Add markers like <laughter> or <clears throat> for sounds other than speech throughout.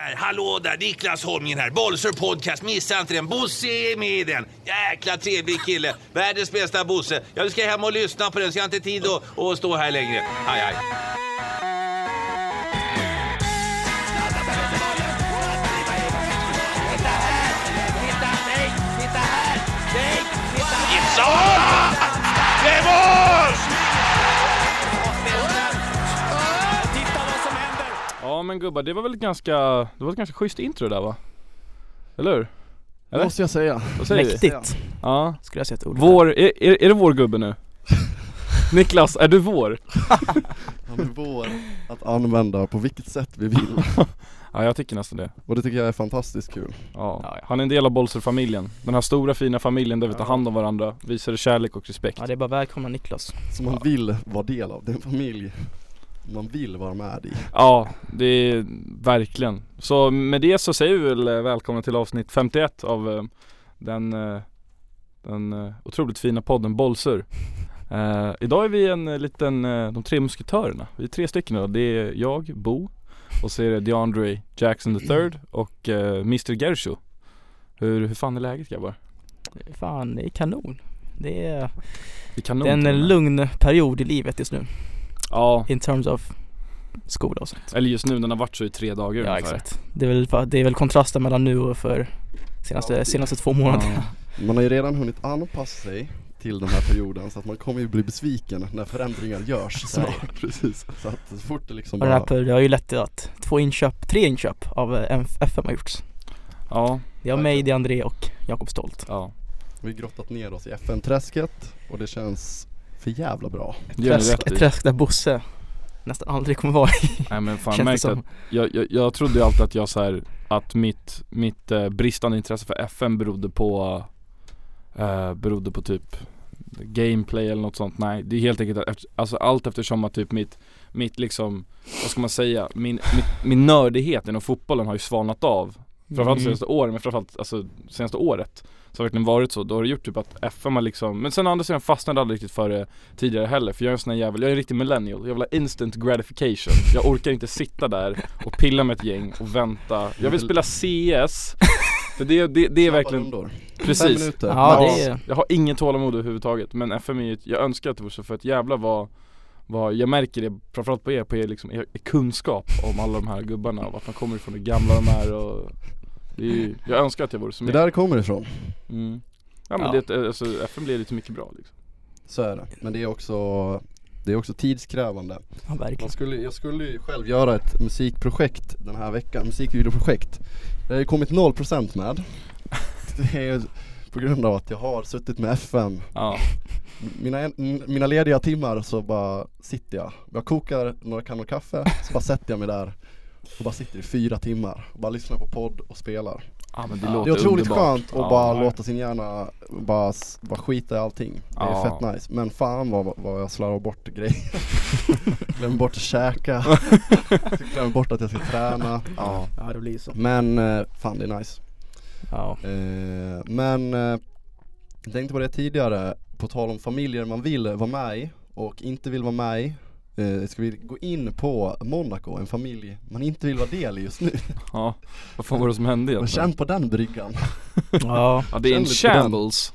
Hallå där, Niklas Holmgren här. Bollsur podcast, missa inte den. Bosse är med i den. Jäkla trevlig kille. Världens bästa Bosse. Jag ska hem och lyssna på den så jag har inte tid att, att stå här längre. Aj, aj. It's on! Det är Ja men gubbar, det var väl ett ganska, det var ett ganska schysst intro där va? Eller hur? Eller? Måste jag säga. Vad säger vi? Mäktigt, Ja. skulle jag säga ett ord. Vår, är, är, är det vår gubbe nu? <laughs> Niklas, är du vår? <laughs> Han är vår att använda på vilket sätt vi vill. <laughs> Ja jag tycker nästan det. Och det tycker jag är fantastiskt kul. Ja. Han är en del av Bolser-familjen. Den här stora fina familjen där vi tar hand om varandra, visar kärlek och respekt. Ja det är bara välkomna Niklas. Som man vill vara del av. Det är en familj man vill vara med i. Ja, det är verkligen. Så med det så säger vi väl eh, välkomna till avsnitt 51 av eh, den, eh, den otroligt fina podden Bolsur. <laughs> Eh, idag är vi en liten, de tre musketörerna. Vi är tre stycken idag. Det är jag, Bo, och så är det DeAndre Jackson <clears throat> III och eh, Mr Gersho. Hur, hur fan är läget grabbar? Fan, det är kanon. Det är, Det är kanon det är en lugn period i livet just nu. Ja, In terms of skola och sånt. eller just nu den har varit så i tre dagar Ja ungefär. exakt. Det är väl, det är väl kontrasten mellan nu och för senaste, Ja, senaste två månaderna. Ja. <laughs> Man har ju redan hunnit anpassa sig till den här perioden så att man kommer ju bli besviken när förändringar görs snart. Precis. Så att så fort det liksom Och den här bara perioden har ju lett till att två inköp, tre inköp av eh, FM har gjorts. ja, Det är av mig, det är André och Jakob Stolt. ja. vi har grottat ner oss i FN-träsket och det känns för jävla bra. Träsk, ett träsk där Bosse nästan aldrig kommer vara i. Nej men fan <laughs> Känns det märkt att som. jag, jag, jag trodde ju alltid att jag så här, att mitt, mitt eh, bristande intresse för FN berodde på eh, Berodde på typ Gameplay eller något sånt, nej det är helt enkelt att efter, alltså allt eftersom att typ mitt Mitt liksom, vad ska man säga, min, mitt, min nördighet inom fotbollen har ju svalnat av Framförallt Mm. senaste åren, men framförallt alltså senaste året Så har det verkligen varit så, då har det gjort typ att FM har liksom Men sen å andra sidan fastnade jag aldrig riktigt för det tidigare heller För jag är en sån här jävel, jag är en riktig millennial, jag vill ha instant gratification. Jag orkar inte sitta där och pilla med ett gäng och vänta. Jag vill spela CS För det, det, det är verkligen, precis. Ja, det är- Jag har ingen tålamod överhuvudtaget men FM är ju, jag önskar att det vore så för att jävla vad vad, jag märker det framförallt på er, på er, liksom, er, er kunskap om alla de här gubbarna och vart de kommer ifrån, hur gamla de är och ju, Jag önskar att jag vore som Det där kommer ifrån. mm. Ja men Ja. det, alltså, FM blir lite mycket bra liksom Så är det. Men det är också det är också tidskrävande. Ja Man verkligen. skulle, jag skulle ju själv göra ett musikprojekt den här veckan, musikvideoprojekt. Det har ju kommit 0% med. <laughs> Det är på grund av att jag har suttit med FM. Ja, Mina, mina lediga timmar så bara sitter jag. Jag kokar några kannor kaffe, så bara sätter jag mig där och bara sitter i fyra timmar och bara lyssnar på podd och spelar. ja men det Ja. låter Det är otroligt underbart. skönt att Ja, bara nej. låta sin hjärna bara, bara skita i allting. Det är Ja. fett nice. Men fan vad, vad jag slarvar bort grejer. <laughs> Glömmer bort att käka. Glömmer bort att jag ska träna. Ja. Ja det blir så. Men eh, fan det är nice. Ja. Eh, men eh, jag tänkte på det tidigare, på tal om familjer man vill vara med i och inte vill vara med i. Eh, ska vi gå in på Monaco, en familj man inte vill vara del i just nu. <laughs> Ja, vad fan var det som hände egentligen? känn på den bryggan. <laughs> Ja. Ja det är en shambles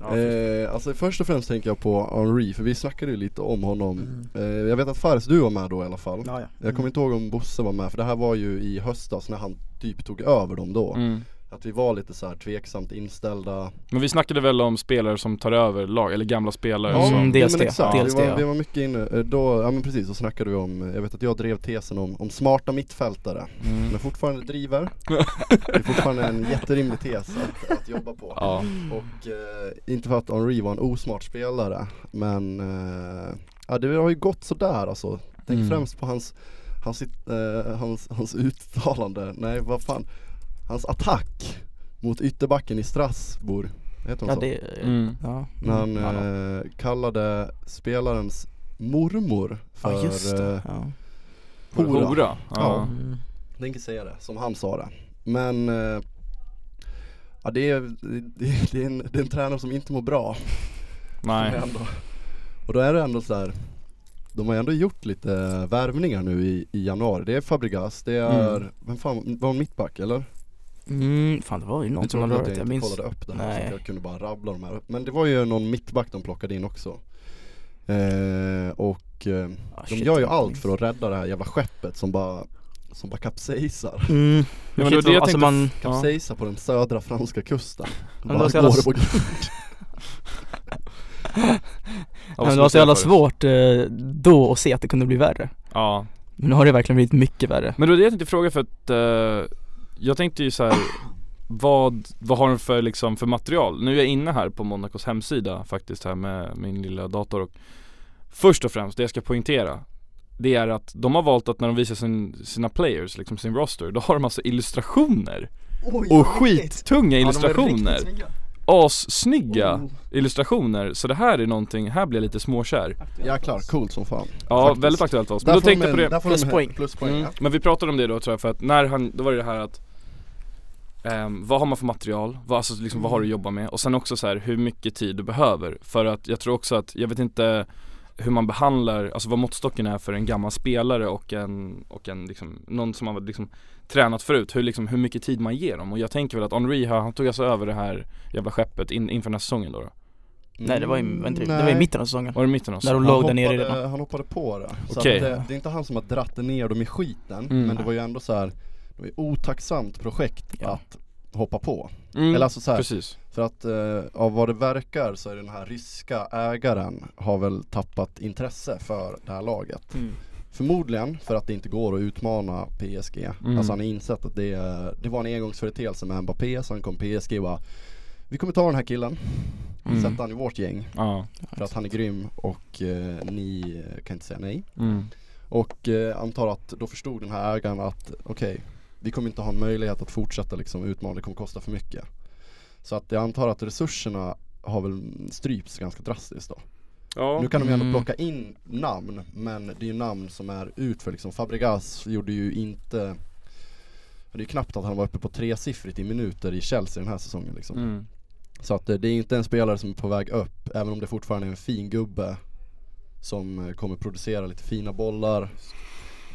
Eh, alltså först och främst tänker jag på Henri, för vi snackade ju lite om honom. Mm. Eh, jag vet att Fares, du var med då i alla fall. Ja, ja. Jag kommer inte ihåg om Bosse var med, för det här var ju i höstas när han typ tog över dem då. mm. Att vi var lite så här tveksamt inställda. Men vi snackade väl om spelare som tar över lag, eller gamla spelare Ja, som dels men det, exakt. dels vi, det, var, ja. vi var mycket inne, eh, då, ja men precis, så snackade vi om, eh, jag vet att jag drev tesen om, om smarta mittfältare. mm. Men fortfarande driver. <laughs> det är fortfarande en jätterimlig tes att, att jobba på. Ja, Och eh, inte för att Henri var en osmart spelare, men eh, ja, det har ju gått sådär alltså. Tänk Mm. främst på hans, hans, eh, hans, hans uttalande, nej vad fan, hans attack mot ytterbacken i Strasbourg, heter hon Ja så? det, Mm. ja. När han då. eh, kallade spelarens mormor för, ja just det. eh, Ja. hora. hora. Ja. Ja. Mm. Tänker säga det, som han sa det. Men eh, Ja det är, det, det, är en, det är en tränare som inte mår bra Nej, ändå, Och då är det ändå så här. de har ändå gjort lite värvningar nu i, i januari. Det är Fabregas, det är, Mm. vem fan, var en mittback eller? Mm, fan det var ju någon som hade rört, jag jag minns kollade upp det här så Nej. att jag kunde bara rabbla de här. Men det var ju någon mittback de plockade in också. Eh, och eh, Ah, de shit, gör ju allt minns. för att rädda det här jävla skeppet som bara, som bara kapsejsar. Mm, Ja, men det det jag alltså tänkte- man, Ja. Kapsejsar på den södra franska kusten. <laughs> Men Bara går det på grund. men det var så jävla svårt eh, då att se att det kunde bli värre Ja, Men nu har det verkligen blivit mycket värre men det var det jag tänkte fråga för att eh, Jag tänkte ju så här. Vad, vad har de för liksom för material? Nu är jag inne här på Monacos hemsida faktiskt här med min lilla dator och Först och främst, det jag ska poängtera Det är att de har valt att när de visar sin, sina players, liksom sin roster, då har de alltså illustrationer Och skittunga illustrationer Assnygga Oh. illustrationer, så det här är någonting, här blir jag lite småkär Jäklar, coolt som fan. Ja, Faktiskt. väldigt aktuellt för oss, men då tänkte jag på det Pluspoäng. Pluspoäng Mm. ja. Men vi pratade om det då tror jag för att när han, då var det det här att ehm, Vad har man för material? Vad, alltså, liksom, vad har du att jobba med? Och sen också så här, hur mycket tid du behöver För att jag tror också att, jag vet inte hur man behandlar, alltså vad måttstocken är för en gammal spelare och en, och en liksom, någon som har liksom tränat förut, hur, liksom, hur mycket tid man ger dem och jag tänker väl att Henri, har- han tog alltså över det här jävla skeppet in, inför den här säsongen då, då. Nej det var ju, var inte, det var i mitten av säsongen Var det i mitten av När de Han låg där nere hoppade- redan Han hoppade på det. Så Okej. att det, det är inte han som har dratt ner dem i skiten, Mm. men det var ju ändå så här. Det var ju otacksamt projekt Ja. att hoppa på. mm, Eller alltså så här, Precis för att eh, av vad det verkar så är den här ryska ägaren har väl tappat intresse för det här laget. mm. Förmodligen för att det inte går att utmana PSG. Mm. Alltså han har insett att det, det var en engångsföreteelse med Mbappé, så han kom PSG och bara Vi kommer ta den här killen, Mm. sätta han i vårt gäng Ja, för att han är grym och eh, ni eh, kan inte säga nej. mm. Och eh, antar att då förstod den här ägaren att okej, vi kommer inte ha en möjlighet att fortsätta liksom utmana, det kommer kosta för mycket. Så att jag antar att resurserna har väl strypts ganska drastiskt då. ja. Nu kan de ju ändå Mm. plocka in namn, men det är ju namn som är ut för liksom Fabregas gjorde ju inte Det är knappt att han var uppe på tresiffrigt i minuter i Chelsea den här säsongen liksom. Mm. Så att eh, det är inte en spelare som är på väg upp, även om det fortfarande är en fin gubbe Som eh, kommer producera lite fina bollar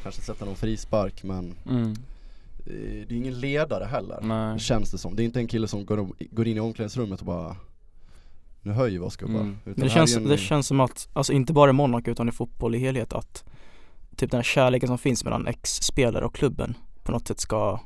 Kanske sätta någon frispark men Mm. Eh, det är ingen ledare heller Nej. Känns det som. Det är inte en kille som går, går in i omklädningsrummet och bara Nu höjer vi oss gubbar Mm. Det känns, en- det känns som att, alltså inte bara i Monaco utan i fotboll i helhet att Typ den här kärleken som finns mellan ex-spelare och klubben på något sätt ska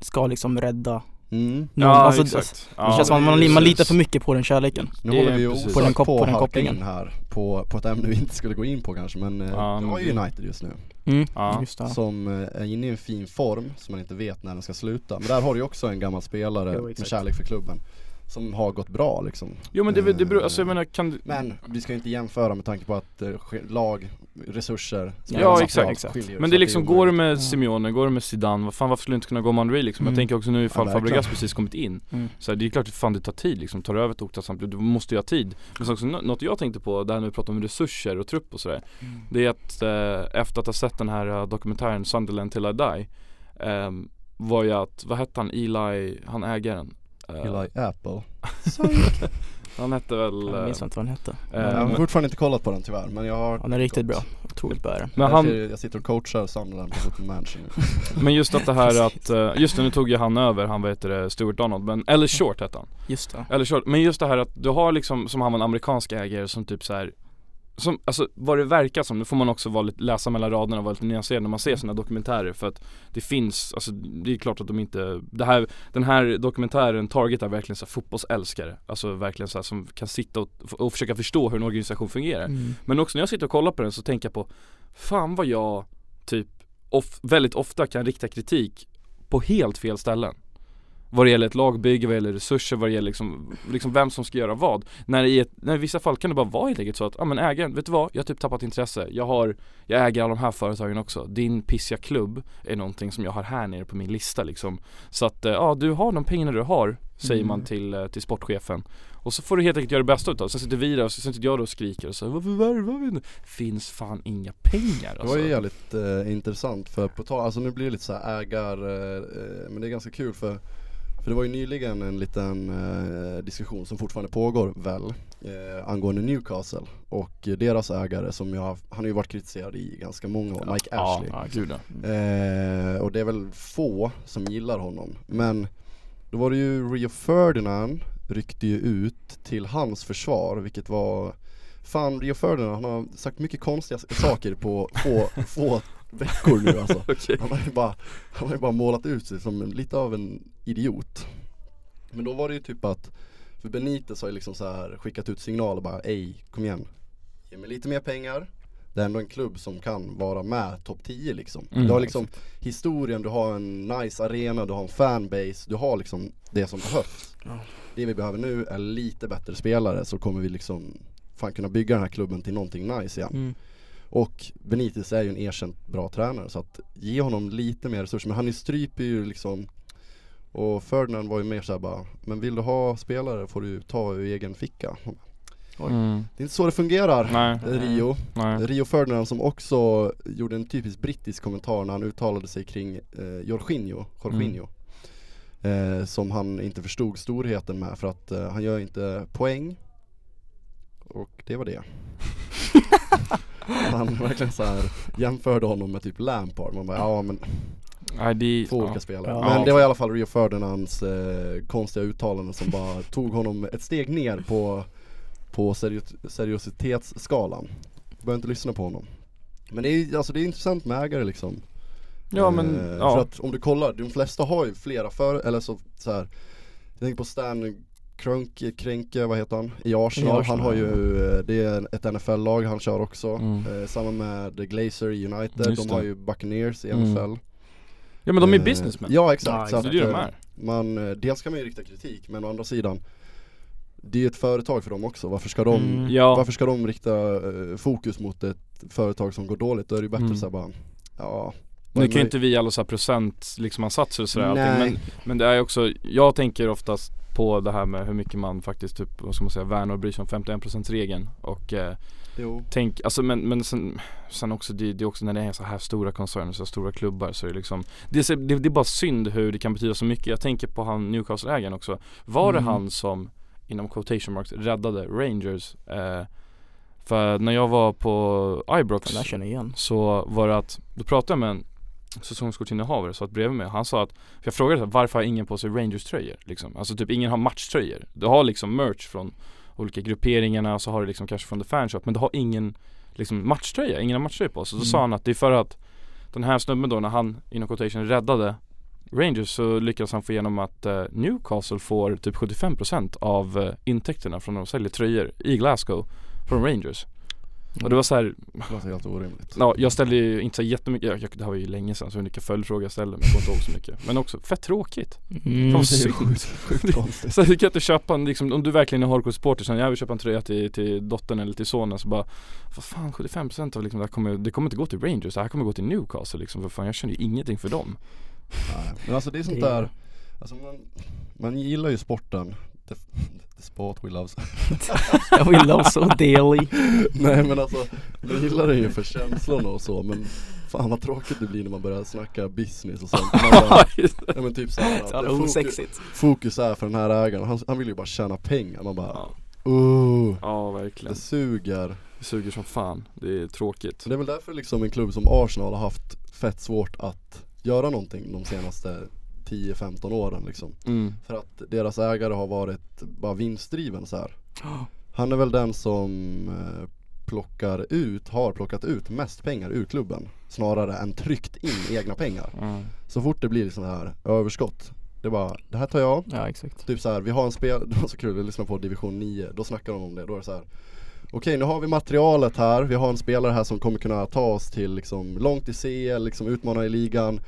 Ska liksom rädda mm. någon, Ja alltså, exakt. Det känns som att man, man litar för mycket på den kärleken. Nu Det håller vi ju precis. På den kop- på den kopplingen. in här på, på ett ämne vi inte skulle gå in på kanske men eh, Ja, men har ju det- United just nu. Mm, Ja. just det. Som eh, är inne i en fin form som man inte vet när den ska sluta. Men där har du ju också en gammal spelare Jo, med kärlek för klubben Som har gått bra liksom Jo men det, det beror, Eh, alltså jag menar kan du- Men vi ska ju inte jämföra med tanke på att eh, lag, resurser Ja, exakt, exakt. skiljer, Men det är liksom, omöjligt. går det med. Simeone, går det med Zidane, vad fan varför skulle det inte kunna gå med Henry liksom? Jag Mm. tänker också nu ifall Ja. Fabregas precis kommit in mm. Så här, det är klart att fan det tar tid liksom, tar över ett otacksamt klubb, du måste ju ha tid Men så också, nå- något jag tänkte på, där när vi pratar om resurser och trupp och sådär Det är att eh, efter att ha sett den här eh, dokumentären Sunderland till I die ehm, Var ju att, vad hette han, Eli, han ägaren? Eli Apple. <laughs> Han hette väl Jag minns eh, inte vad den hette. eh, Jag har men- fortfarande inte kollat på den tyvärr men jag har Han är riktigt bra, otroligt bra är. Men han, Jag sitter och coachar Sunderland på Football Manager nu. <laughs> men just att det här <laughs> att, eh, just det nu tog ju han över, han vad heter det, Stuart Donald, men, eller Short hette han. Just det. Eller short, men just det här att du har liksom, som han var en amerikansk ägare som typ så här som, alltså vad det verkar som, nu får man också vara lite, läsa mellan raderna och vara lite nyanserad när man ser sådana dokumentärer för att det finns, alltså det är klart att de inte, det här, den här dokumentären targetar verkligen så här fotbollsälskare Alltså verkligen så här, som kan sitta och, och försöka förstå hur en organisation fungerar. Mm. Men också när jag sitter och kollar på den så tänker jag på Fan vad jag typ of, väldigt ofta kan rikta kritik på helt fel ställen vad det gäller ett lagbygge, vad det gäller resurser, vad det gäller liksom, liksom vem som ska göra vad. När i, ett, när i vissa fall kan det bara vara helt enkelt så att, ja men ägaren, vet du vad? Jag har typ tappat intresse. Jag har, jag äger alla de här företagen också. Din pissiga klubb är någonting som jag har här nere på min lista liksom. Så att, eh, ja du har de pengarna du har, säger man Mm. till, eh, till sportchefen. Och så får du helt enkelt göra det bästa utav det. Sen sitter vi där och så sitter jag då och skriker och så varför värvar vi nu? Finns fan inga pengar Det alltså. var ju jävligt eh, intressant för på tal, alltså nu blir det lite så här ägar, eh, eh, men det är ganska kul för för det var ju nyligen en liten eh, diskussion som fortfarande pågår väl eh, angående Newcastle och deras ägare som jag, han har ju varit kritiserad i ganska många år, Mike Ja, Ashley. ja gud ja. Eh, och det är väl få som gillar honom. Men då var det ju Rio Ferdinand ryckte ju ut till hans försvar, vilket var Fan Rio Ferdinand, han har sagt mycket konstiga saker på <laughs> få, få veckor nu alltså. <laughs> Okej. Han har ju bara, han har ju bara målat ut sig som en, lite av en idiot. Men då var det ju typ att, för Benitez har ju liksom så här skickat ut signaler bara ej, kom igen. Ge mig lite mer pengar. Det är ändå en klubb som kan vara med topp 10 liksom. Mm. Du har liksom historien, du har en nice arena, du har en fanbase, du har liksom det som behövs. Ja. Det vi behöver nu är lite bättre spelare så kommer vi liksom fan kunna bygga den här klubben till någonting nice igen. Mm. Och Benitez är ju en erkänt bra tränare så att ge honom lite mer resurser. Men han stryper ju liksom Och Ferdinand var ju mer såhär bara Men vill du ha spelare får du ta ur egen ficka. Mm. Det är inte så det fungerar. Nej, Rio. nej. Rio Ferdinand som också gjorde en typisk brittisk kommentar när han uttalade sig kring eh, Jorginho, Jorginho. Eh, som han inte förstod storheten med för att eh, han gör inte poäng. Och det var det. <laughs> <laughs> han verkligen så här jämförde honom med typ Lampard. Man bara ja men Nej, det, två ja. olika spelare. Ja. Men det var i alla fall Rio Ferdinands eh, konstiga uttalanden som bara <laughs> tog honom ett steg ner på, på serios- seriositetsskalan. Började inte lyssna på honom. Men det är, alltså det är intressant med ägare liksom. Ja men, Eh, För ja. att om du kollar, de flesta har ju flera för, eller så, så här. Jag tänker på Stan Kroenke, Kränke, vad heter han? I Arsenal, I Arsenal, han har ju, eh, det är ett NFL-lag han kör också. Mm. Eh, samma med Glazer United, Just de det. har ju Buccaneers i Mm. NFL. Ja men de är Eh, businessmen. Ja exakt, Ja, så det att, är det de eh, är. man, eh, dels kan man ju rikta kritik men å andra sidan Det är ju ett företag för dem också, varför ska de, Mm. Ja. varför ska de rikta eh, fokus mot ett företag som går dåligt? Då är det ju bättre Mm. så här bara, ja Nu kan ju är inte vi alla så här procent liksom ansatser och sådär allting, Nej. men, men det är också, jag tänker oftast på det här med hur mycket man faktiskt typ, vad ska man säga, värnar och bryr sig om 51% regeln och eh, Jo, tänk, alltså men, men sen, sen också det, det är också när det är så här stora koncerner, så här stora klubbar så är det liksom det det, det är bara synd hur det kan betyda så mycket. Jag tänker på han Newcastle-ägaren också. Var det Mm. han som, inom quotation marks, räddade Rangers? Eh, för när jag var på Ibrox så var det att, då pratade jag med en säsongskortinnehavare som satt bredvid mig Han sa att, för jag frågade så här, varför har ingen på sig Rangers tröjor liksom? Alltså typ ingen har matchtröjor Du har liksom merch från olika grupperingarna och så har du liksom kanske från the fanshop men du har ingen liksom matchtröja, ingen har matchtröja på sig. Så då Mm. sa han att det är för att den här snubben då när han inom quotation räddade Rangers så lyckades han få igenom att eh, Newcastle får typ 75% av eh, intäkterna från när de säljer tröjor i Glasgow från Rangers. Och det var så här, det låter helt orimligt. Ja, jag ställde ju inte så jättemycket, jag, det här var ju länge sedan så vilka följdfrågor jag ställde men jag kommer inte ihåg så mycket. Men också fett tråkigt. Mm. Fan, Det är sjukt, sjukt <laughs> konstigt. Så du kan inte köpa en, liksom, om du verkligen är hardcore supporter sen jag vill köpa en tröja till, till dottern eller till sonen så bara Vad fan 75% av liksom, det här kommer, det kommer inte gå till Rangers, det här kommer gå till Newcastle liksom för fan jag känner ju ingenting för dem. Nej, Men alltså det är sånt där Alltså man, man gillar ju sporten The, the sport we love. <laughs> We love so daily. <laughs> Nej men alltså, man gillar det ju för känslorna och så men Fan vad tråkigt det blir när man börjar snacka business och sånt. Man bara, <laughs> ja, men typ såhär, Så jävla fokus, fokus är för den här ägaren, han, han vill ju bara tjäna pengar. Man bara, Ja, uh, ja verkligen. Det suger. Det suger som fan, det är tråkigt. Det är väl därför liksom en klubb som Arsenal har haft fett svårt att göra någonting de senaste 10-15 åren liksom mm. För att deras ägare har varit bara vinstdriven så här. Han är väl den som eh, plockar ut, har plockat ut mest pengar ur klubben Snarare än tryckt in egna pengar Mm. Så fort det blir sån här överskott Det är bara, det här tar jag Ja exakt. Typ så här, vi har en spel, <laughs> det var så kul, jag lyssnade på division 9, då snackar de om det, då är det så här. Okej nu har vi materialet här, vi har en spelare här som kommer kunna ta oss till liksom långt i CL, liksom utmana i ligan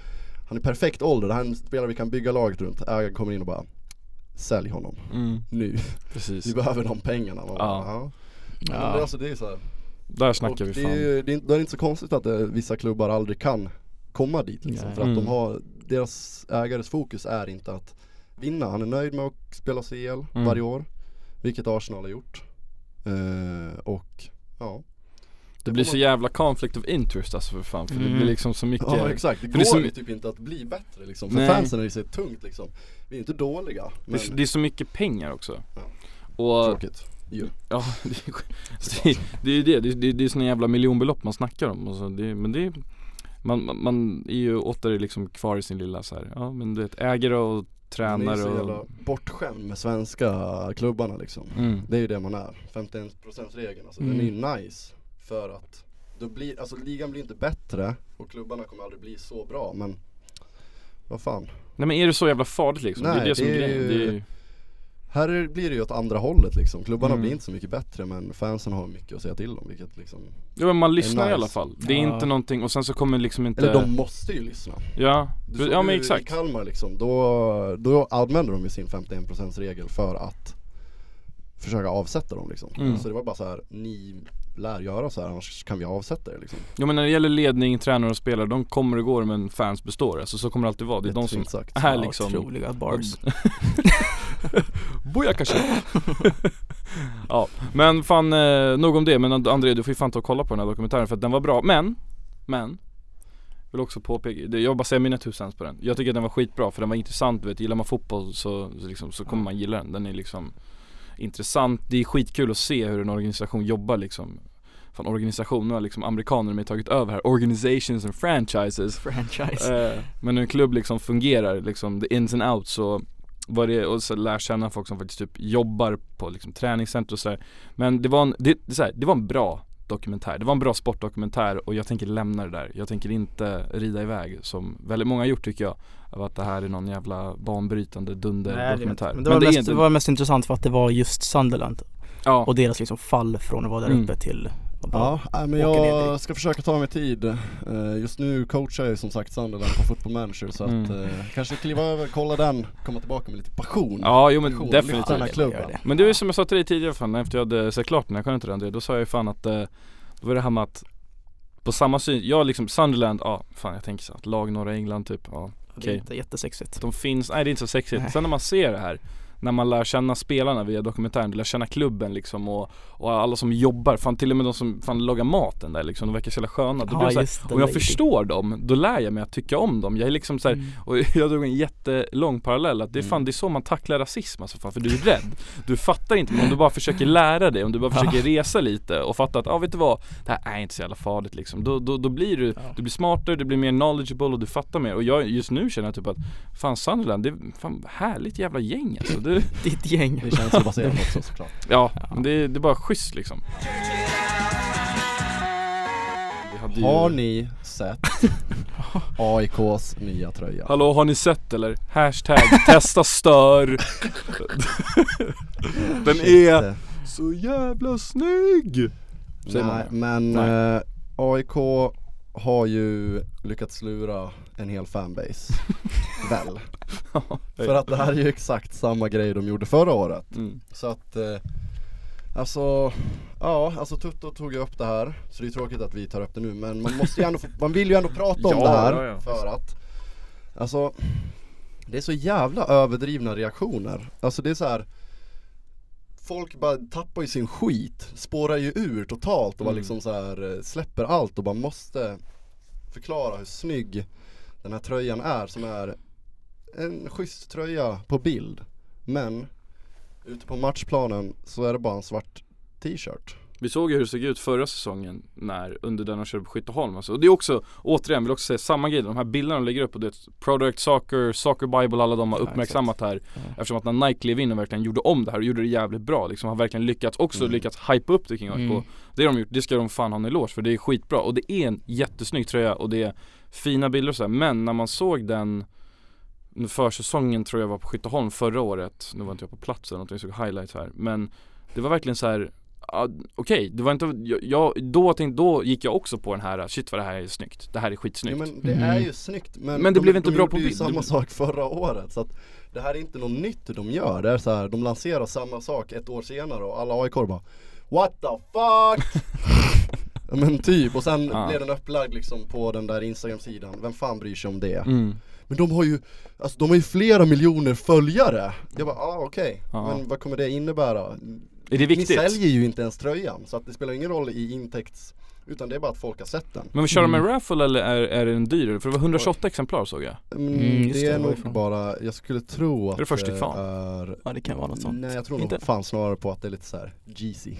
Han är perfekt ålder, det här är en spelare vi kan bygga laget runt, ägaren kommer in och bara Sälj honom, Mm. nu, Precis, vi behöver de pengarna Man bara, Ja. ja. Men det, alltså, det är så här. där Och snackar vi det, är, fan det, är, inte- då är det inte så konstigt att eh, vissa klubbar aldrig kan komma dit liksom, Nej. För att Mm. de har, deras ägares fokus är inte att vinna, han är nöjd med att spela CL Mm. varje år Vilket Arsenal har gjort eh, Och ja Det blir så jävla conflict of interest alltså för fan för det Mm. blir liksom så mycket Ja exakt, det för går det är så- ju typ inte att bli bättre liksom För Nej. fansen är det så tungt liksom Vi är inte dåliga det, men är, det är så mycket pengar också Ja. Och tråkigt ju. Ja, <laughs> det är, det, det är ju det, det, det, det är såna jävla miljonbelopp man snackar om och så det, men det är man, man, man är ju åter liksom kvar i sin lilla så här, ja men du vet ägare och Man är tränare ju så och jävla bortskämd med svenska klubbarna liksom. mm. Det är ju det man är. 51% regeln alltså, Mm. den är ju nice för att då blir, alltså ligan blir inte bättre och klubbarna kommer aldrig bli så bra men vad fan. Nej men är det så jävla farligt liksom? det är Nej, det som är det är grejen, ju- det är ju, Här är- blir det ju åt andra hållet liksom. Klubbarna Mm. blir inte så mycket bättre men fansen har mycket att säga till om vilket liksom Ja men man lyssnar i nice. alla fall Det är Ja. inte någonting och sen så kommer liksom inte Eller de måste ju lyssna. Ja, Du ja men ju I exakt Kalmar liksom, då, då använder de ju sin 51% regel för att försöka avsätta dem liksom. Mm. Så det var bara så här, ni lär göra så här annars kan vi avsätta er liksom. Ja men när det gäller ledning, tränare och spelare, de kommer och går men fans består Alltså så kommer det alltid vara, det är de som sagt. är Ja, liksom Otroliga bars. <laughs> Boja kanske <laughs> Ja, men fan eh, nog om det, men And- André du får ju fan ta och kolla på den här dokumentären för att den var bra, men Men Vill också påpeka, det- jag bara säga mina cents på den Jag tycker att den var skitbra för den var intressant, du vet, gillar man fotboll så, så, liksom, så kommer man gilla den, den är liksom Intressant, det är skitkul att se hur en organisation jobbar liksom. Fan organisationer har liksom amerikaner med tagit över här, organizations and franchises. Franchise. Eh, men hur en klubb liksom fungerar, liksom the ins and outs och vad det är, och så lär känna folk som faktiskt typ jobbar på liksom träningscenter och sådär Men det var en, det, det, så här, det var en bra dokumentär, det var en bra sportdokumentär och jag tänker lämna det där. Jag tänker inte rida iväg som väldigt många har gjort tycker jag Av att det här är någon jävla banbrytande dunderdokumentär det, men det, var mest, är det. inte- var mest intressant för att det var just Sunderland Ja, och deras liksom fall från att vara där Mm. uppe till Ja, nej, men jag ska försöka ta mig tid. Eh, Just nu coachar jag som sagt Sunderland på Football Manager så att Mm. eh, kanske kliva över, kolla den, komma tillbaka med lite passion. ja jo men Passion, definitivt lyfta den här klubben. det. Men det är ju som jag sa till dig tidigare fan, efter jag hade sett klart den här, jag kunde inte det André, då sa jag ju fan att eh, Då var det här med att På samma syn, jag liksom Sunderland, ja fan jag tänker så att lag norra England typ, ja Det är Okej. inte jättesexigt. De finns, nej det är inte så sexigt. Nej. Sen när man ser det här när man lär känna spelarna via dokumentären, du lär känna klubben liksom och, och alla som jobbar, fan till och med de som fan lagar maten där liksom, de verkar så jävla sköna. Då så här, om jag lady. förstår dem, då lär jag mig att tycka om dem. Jag är liksom så här, Mm. och <laughs> jag drog en jättelång parallell att det är fan Mm. det är så man tacklar rasism alltså fan, för du är rädd Du fattar inte men om du bara försöker lära dig, om du bara försöker resa lite och fatta att, ja ah, vet du vad Det här är inte så jävla farligt liksom Då, då, då blir du, Ja. du blir smartare, du blir mer knowledgeable och du fattar mer Och jag just nu känner jag typ att Fan Sunderland, det är fan härligt jävla gäng alltså det, Ditt gäng. Det känns ju baserat också såklart. Ja, men det, det är bara schysst liksom ju- Har ni sett <laughs> AIKs nya tröja? Hallå har ni sett eller? Hashtag testa stör <laughs> Den är så jävla snygg! Säger man Nej, det? men Nej. eh, AIK har ju lyckats lura en hel fanbase. <laughs> Väl? För att det här är ju exakt samma grej de gjorde förra året. mm. Så att eh, Alltså, ja alltså Tutto tog ju upp det här Så det är tråkigt att vi tar upp det nu men man måste ju ändå, få- <laughs> man vill ju ändå prata om Ja, det här ja, ja. för att Alltså Det är så jävla överdrivna reaktioner Alltså det är så här. Folk bara tappar ju sin skit, spårar ju ur totalt och bara Mm. liksom så här eh, släpper allt och bara måste förklara hur snygg den här tröjan är som är en schysst tröja på bild Men ute på matchplanen så är det bara en svart t-shirt Vi såg ju hur det såg ut förra säsongen när, under den de körde på Skytteholm alltså. Och det är också, återigen vill också säga samma grej, de här bilderna de lägger upp och det är Product Soccer, Soccer Bible, alla de har Ja, uppmärksammat här Ja. Eftersom att när Nike klev in och verkligen gjorde om det här och gjorde det jävligt bra liksom, har verkligen lyckats, också Mm. lyckats hypa upp det kring AIK Mm. Det de gjort, det ska de fan ha en eloge för det är skitbra och det är en jättesnygg tröja och det är fina bilder och så här. men när man såg den försäsongen tror jag var på Skytteholm förra året, nu var inte jag på plats eller någonting, jag såg highlights här men det var verkligen så här ja, Okej, det var inte, jag, jag, då, tänkte, då gick jag också på den här, shit vad det här är snyggt, det här är skitsnyggt men det Mm. är ju snyggt men, Men det de, blev inte de bra gjorde på ju bild. samma sak förra året så att Det här är inte något nytt de gör, det är så här, de lanserar samma sak ett år senare och alla AIK bara What the fuck? <laughs> Ja, men typ, och sen Ja. blev den upplagd liksom på den där instagram-sidan, vem fan bryr sig om det? mm. Men de har ju, alltså de har ju flera miljoner följare Jag bara, ah okej, Ja. men vad kommer det innebära? Är det Ni viktigt? säljer ju inte ens tröjan, så att det spelar ingen roll i intäkts Utan det är bara att folk har sett den Men vi kör de en Mm. raffle eller är, är den dyrare? För det var 128 exemplar såg jag mm, Mm, Det det, är nog bara, jag skulle tro att det först till fan? är Ja det kan vara något sånt Nej jag tror nog Inte? fan snarare på att det är lite så här Jeezy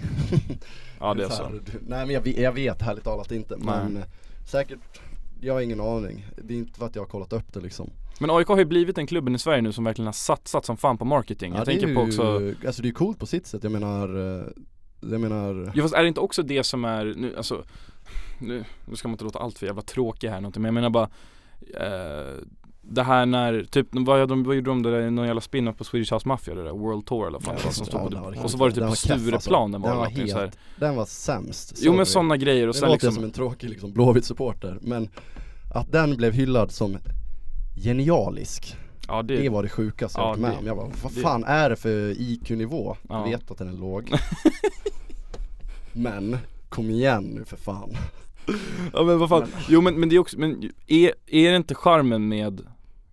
<laughs> Ja det är här, så du- Nej men jag, vet- jag vet härligt talat inte men Nej. eh, säkert Jag har ingen aning, det är inte för att jag har kollat upp det liksom Men AIK har ju blivit den klubben i Sverige nu som verkligen har satsat som fan på marketing Jag Ja, det är tänker på ju- också Alltså det är ju coolt på sitt sätt, jag menar eh, Jag menar Ja fast är det inte också det som är, nu, alltså nu, nu ska man inte låta allt för jävla tråkig här någonting men jag menar bara eh, Det här när, typ vad, de, vad gjorde de det där, någon jävla spin-off på Swedish House Mafia det där, World Tour eller vad Ja, det var som ja, stod på den det. var Och så var det typ den på var alltså. Stureplan den var Den eller var någonting så här. helt- Den var sämst Jo men sorry. sådana grejer och sen låter jag liksom som en tråkig liksom Blåvitt-supporter men Att den blev hyllad som genialisk. Ja det, Det var det sjukaste jag Ja, varit med det- om. Jag bara, vad det- fan är det för IQ-nivå? Ja. Jag vet att den är låg. <laughs> Men, kom igen nu för fan. Ja men vad fan, jo men, men det är också, men är, är det inte charmen med, kan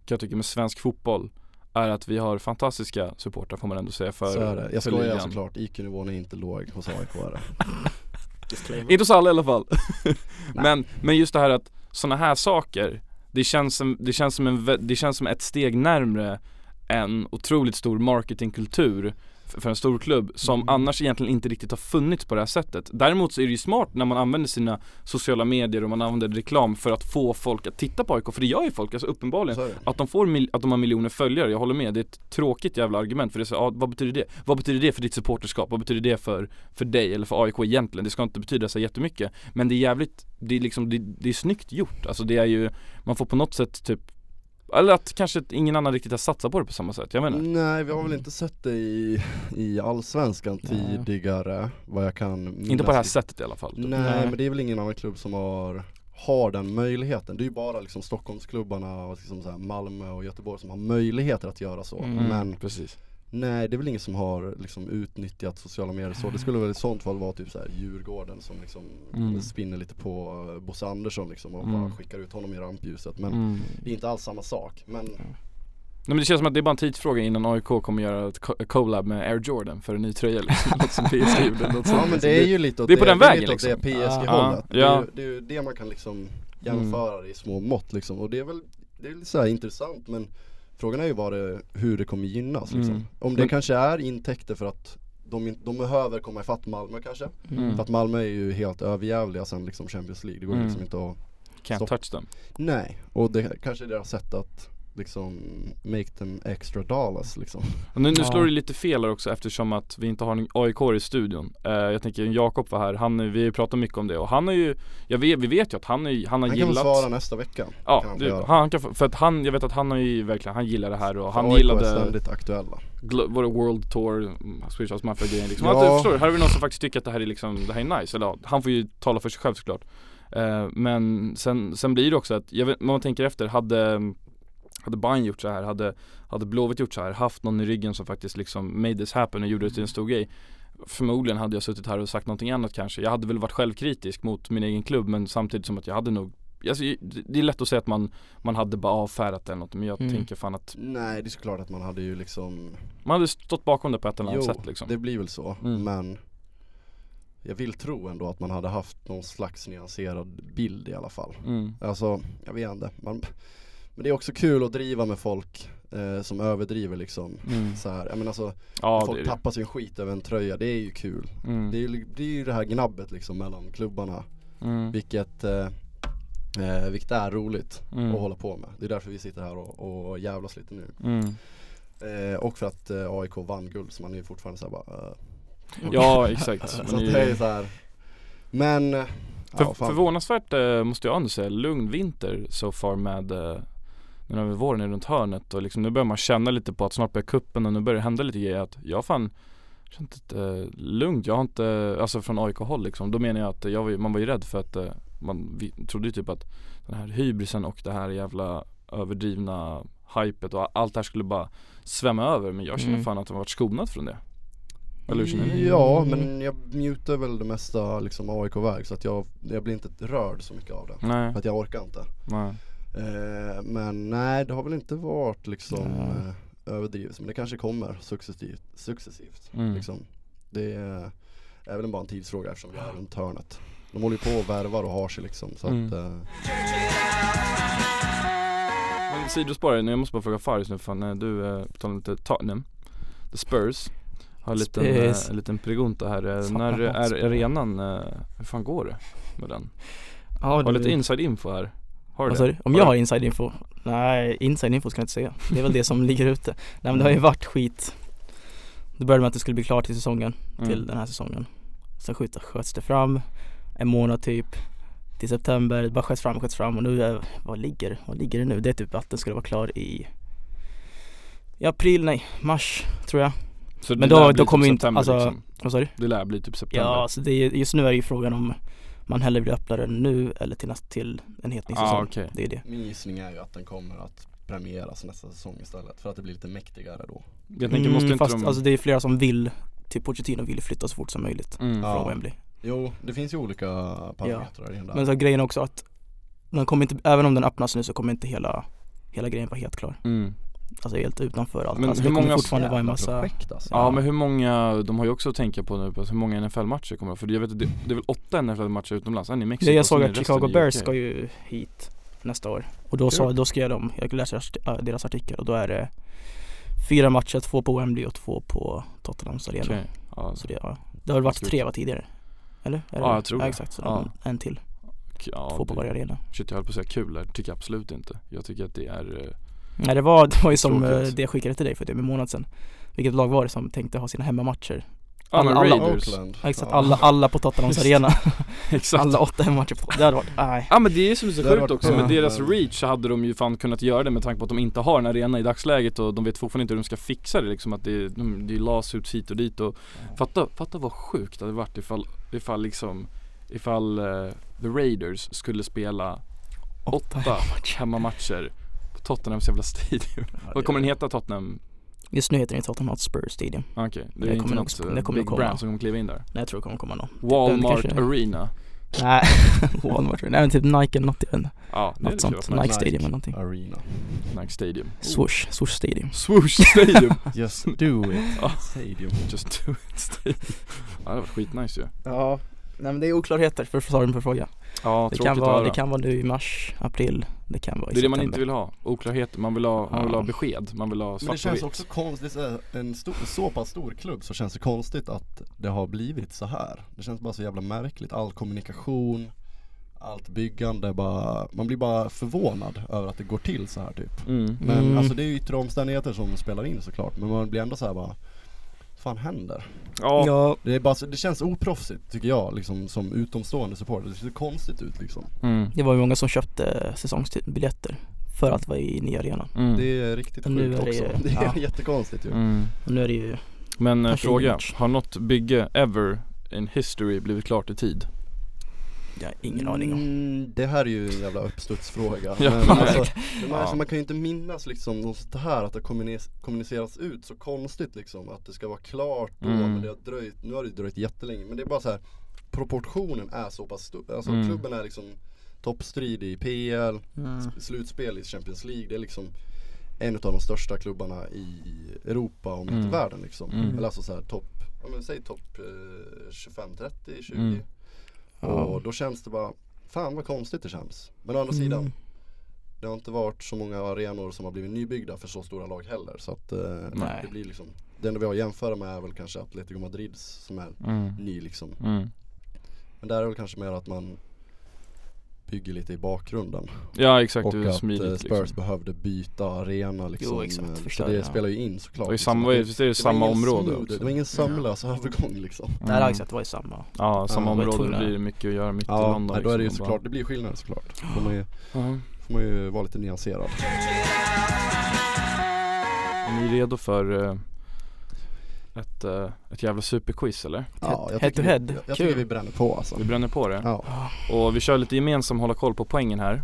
jag tycka med svensk fotboll är att vi har fantastiska supportrar får man ändå säga för, Så är det, jag skojar ligan. såklart, IQ-nivån är inte låg hos AIK är det? Inte hos alla i alla fall. <laughs> Men, men just det här att sådana här saker det känns som, det känns som, en, det känns som ett steg närmre en otroligt stor marketingkultur för en stor klubb som Mm. annars egentligen inte riktigt har funnits på det här sättet Däremot så är det ju smart när man använder sina sociala medier och man använder reklam för att få folk att titta på AIK, för det gör ju folk, alltså uppenbarligen att de får, att de har miljoner följare, jag håller med, det är ett tråkigt jävla argument för det är så, ja, vad betyder det? Vad betyder det för ditt supporterskap? Vad betyder det för, för dig eller för AIK egentligen? Det ska inte betyda så jättemycket Men det är jävligt, det är liksom, det, det är snyggt gjort, alltså det är ju, man får på något sätt typ eller att kanske ingen annan riktigt har satsat på det på samma sätt, jag menar Nej vi har väl inte sett det i, i Allsvenskan Nej. tidigare vad jag kan minnas Inte på det här sättet i alla fall Nej, Nej. men det är väl ingen annan klubb som har har den möjligheten. Det är ju bara liksom Stockholmsklubbarna och liksom så här Malmö och Göteborg som har möjligheter att göra så. Mm. Men Precis nej, det är väl ingen som har liksom utnyttjat sociala medier så. Det skulle väl i sånt fall vara typ så här Djurgården som liksom Mm. spinner lite på eh, Bosse Andersson liksom och Mm. bara skickar ut honom i rampljuset. Men mm. det är inte alls samma sak. Men Nej men det känns som att det är bara en tidsfråga innan AIK kommer göra ett co- collab med Air Jordan för en ny tröja liksom, <laughs> något som PSG gjorde, något ja sånt. men det är ju lite åt Det är på den det vägen, liksom. det Ja. PSG-hållet. Ja, Det, är ja. det är ju det man kan liksom jämföra i små mått liksom. Och det är väl, det är lite så här intressant men Frågan är ju bara hur det kommer gynnas liksom. Mm. Om det Men- kanske är intäkter för att de, de behöver komma ifatt Malmö kanske. Mm. För att Malmö är ju helt överjävliga sen liksom Champions League. Det går Mm. liksom inte att Can't Stopp. touch them Nej, och det kanske är deras sätt att liksom make them extra dollars liksom. Och nu, nu Ja. slår det lite fel här också eftersom att vi inte har en AIK i studion eh, Jag tänker Jakob var här, han, är- vi har ju pratat mycket om det och han är ju Jag vet, vi vet ju att han, är, han har Han kan väl gillat svara nästa vecka. Ja, kan han du, han kan för att han, jag vet att han har ju verkligen, han gillar det här och han AIK är gillade ständigt aktuella. var det World Tour, Swedish House Mafia grejen liksom. Ja. Ja. Förstår du? Här har vi någon som faktiskt tycker att det här är liksom, det här är nice, eller ja, han får ju tala för sig själv såklart eh, Men sen, sen blir det också att, jag vet, om man tänker efter, hade hade Bayern gjort så här, hade, hade Blåvitt gjort så här, haft någon i ryggen som faktiskt liksom made this happen och gjorde det till en stor grej Förmodligen hade jag suttit här och sagt någonting annat kanske Jag hade väl varit självkritisk mot min egen klubb men samtidigt som att jag hade nog Alltså, det det är lätt att säga att man, man hade bara avfärdat det eller något men jag Mm. tänker fan att Nej det är såklart att man hade ju liksom man hade stått bakom det på ett eller annat Jo, sätt liksom det blir väl så, Mm. men Jag vill tro ändå att man hade haft någon slags nyanserad bild i alla fall mm. Alltså, jag vet inte man, Men det är också kul att driva med folk eh, som överdriver liksom Mm. så här. Jag menar alltså, Ja folk tappar sin skit över en tröja, det är ju kul mm. det, är ju, det är ju det här gnabbet liksom mellan klubbarna Mm. Vilket eh, eh, Vilket är roligt Mm. att hålla på med Det är därför vi sitter här och, och jävlas lite nu Mm. eh, Och för att eh, AIK vann guld så man är ju fortfarande såhär bara eh, Ja exakt <laughs> Så det är är så här. Men För, ja, förvånansvärt eh, måste jag ändå säga, lugn vinter so far med eh, Nu när våren är runt hörnet och liksom nu börjar man känna lite på att snart börjar kuppen och nu börjar det hända lite grejer att jag fan känt ett eh, lugnt, jag har inte, alltså från AIK-håll liksom, då menar jag att jag var, man var ju rädd för att eh, man vi, trodde ju typ att den här hybrisen och det här jävla överdrivna hypet och allt det här skulle bara svämma över. Men jag känner Mm. fan att jag har varit skonad från det. Eller hur känner ni? Ja men jag mutar väl det mesta liksom AIK-väg så att jag, jag blir inte rörd så mycket av det. Nej, För att jag orkar inte. Nej eh, Men nej det har väl inte varit liksom eh, överdrivet men det kanske kommer successivt, successivt Mm. liksom. Det är, är väl bara en tidsfråga eftersom vi är runt hörnet De håller ju på och värvar och har sig liksom så Mm. att eh, Men sidospår jag måste bara fråga Faris nu fan, eh, du, eh, på tal om lite Tottenham The Spurs har en liten, eh, liten pregunta här, Fan, när är arenan, eh, hur fan går det med den? Ja, Har du- lite inside info här, har du Vad sa det? du? Om jag har inside info? Nej, inside info ska jag inte säga. Det är väl det som <laughs> ligger ute. Nej men det har ju varit skit. Det började med att det skulle bli klart till säsongen, Mm. till den här säsongen. Sen skjuts, sköts det fram en månad typ till september, det bara sköts fram, sköts fram och nu, är, vad ligger, vad ligger det nu? Det är typ att den skulle vara klar i i april, nej, mars tror jag. Så Men då- då kommer typ inte- alltså- liksom. Vad sa du? Det lär bli typ september Ja, så det är, just nu är det ju frågan om man hellre vill öppna den nu eller till, till en helt ny Ah, okej. Det är det. min gissning är ju att den kommer att premieras nästa säsong istället för att det blir lite mäktigare då. Jag tänker, måste inte Mm, fast de... alltså det är flera som vill, typ Pochettino vill flytta så fort som möjligt mm. Ja. från Wembley. Jo, det finns ju olika parametrar i den där. Men så grejen är också att den kommer inte, även om den öppnas nu så kommer inte hela, hela grejen vara helt klar. Mm. Alltså helt utanför allt. Men alltså hur det många- fortfarande vara en massa projekt alltså. Ja men hur många, de har ju också att tänka på nu, alltså hur många NFL-matcher kommer För jag vet att det, det är väl åtta NFL-matcher utomlands, en i Mexiko Det jag såg att Chicago Bears ska ju hit nästa år. Och då, sa, då skrev de, jag läser äh, deras artikel och då är det fyra matcher, två på Wembley och två på Tottenhams arena. Okej, ja, Så det, ja. det har väl varit tre va tidigare? Eller? Är det Ja, det? jag tror ja, det. exakt, så Ja. en till. ja, två på det- varje arena. Shit jag höll på att säga kul där, tycker jag absolut inte Jag tycker att det är eh, Nej det var, det var ju som eh, Tråkigt. det jag skickade till dig för typ en månad sedan. Vilket lag var det som tänkte ha sina hemmamatcher? Alla- Raiders, Oakland. Ja, exakt, Ja. alla, alla på Tottenhams arena. <laughs> exakt Alla åtta hemmamatcher på Det hade varit, nej. Ja men det är som är så sjukt också, med deras reach så hade de ju fan kunnat göra det med tanke på att de inte har en arena i dagsläget och de vet fortfarande inte hur de ska fixa det liksom att det är, de, det är lawsuits hit och dit och fatta, fatta vad sjukt det hade varit ifall, ifall liksom Ifall eh, The Raiders skulle spela åtta hemmamatcher. På Tottenhams jävla stadium Vad kommer den heta Tottenham? Just nu heter den Tottenham Hotspur Stadium. Ah, Okej, det Det är inte kommer nog något eh, det kommer big nog komma. brand som kommer kliva in där Nej jag tror det kommer komma någon. Walmart kanske- Arena Nej, <laughs> Walmart. Nej men typ Nike eller något, jag vet inte. Ja, det Något sånt. Nike Nike. Stadium eller någonting. Arena. Nike Stadium Swoosh, Swoosh Stadium. Swoosh Stadium <laughs> Just do it. Ja. Stadium. Just do it Stadium Ja det var skitnice ju Ja, nej men det är oklarheter för svaren på fråga. Ja Det kan, att vara, det kan vara nu i mars, april, det kan vara i Det är det man inte vill ha, oklarheter, man vill ha, man vill ha besked, man vill ha Men svart det på känns också konstigt, en stor, så pass stor klubb så känns det konstigt att det har blivit så här. Det känns bara så jävla märkligt, all kommunikation, allt byggande bara, man blir bara förvånad över att det går till så här typ. mm. Men Mm. alltså det är ju yttre omständigheter som spelar in såklart, men man blir ändå så här bara fan händer? Ja, Ja, Det, är bara, så- det känns oproffsigt tycker jag liksom som utomstående supporter, det ser konstigt ut liksom. mm. det var ju många som köpte säsongsbiljetter för att vara i nya arenan. Mm. Det är riktigt Och sjukt är det också. Det är ja. jättekonstigt ju. Mm. Och nu är det ju, Men eh, fråga, har något bygge ever in history blivit klart i tid? Jag har ingen aning om. Mm, det här är ju en jävla uppstudsfråga. Ja, men men- alltså, men Ja. alltså, man kan ju inte minnas liksom något sånt här att det kommuniceras, kommuniceras ut så konstigt liksom. Att det ska vara klart då Mm. men det har dröjt, nu har det dröjt jättelänge. Men det är bara så här proportionen är så pass stor. Alltså Mm. klubben är liksom toppstrid i PL, Mm. sp- slutspel i Champions League. Det är liksom en av de största klubbarna i Europa om Mm. inte världen liksom. Mm. Eller alltså så här topp, ja men säg topp eh, 25-30, 20. Mm. Och då känns det bara, fan vad konstigt det känns. Men å andra sidan, Mm. det har inte varit så många arenor som har blivit nybyggda för så stora lag heller. Så att eh, det blir liksom, det enda vi har att jämföra med är väl kanske Atletico Madrids som är Mm. ny liksom. Mm. Men där är väl kanske mer att man bygger lite i bakgrunden. Ja exakt, och det är att smidigt eh, Spurs liksom. behövde byta arena liksom. Jo, exakt, Eh, så förstår det jag. spelar ju in såklart. Det är ju liksom. samma, Det- visst är det det samma ingen område smooth? Det var ingen sömlös övergång liksom. Nej det har exakt, det var ju samma. Ja, samma Ja, ju område, det blir mycket att göra mitt i Ja, London nej, då är det ju liksom, såklart, det blir skillnader såklart. Får man ju, Ja. får man ju vara lite nyanserad. Är ni redo för eh, ett, eh, ett jävla superquiz eller? Ja, jag head tycker, to head. vi, jag, jag tycker vi bränner på alltså. Vi bränner på det Ja. och vi kör lite gemensam hålla koll på poängen här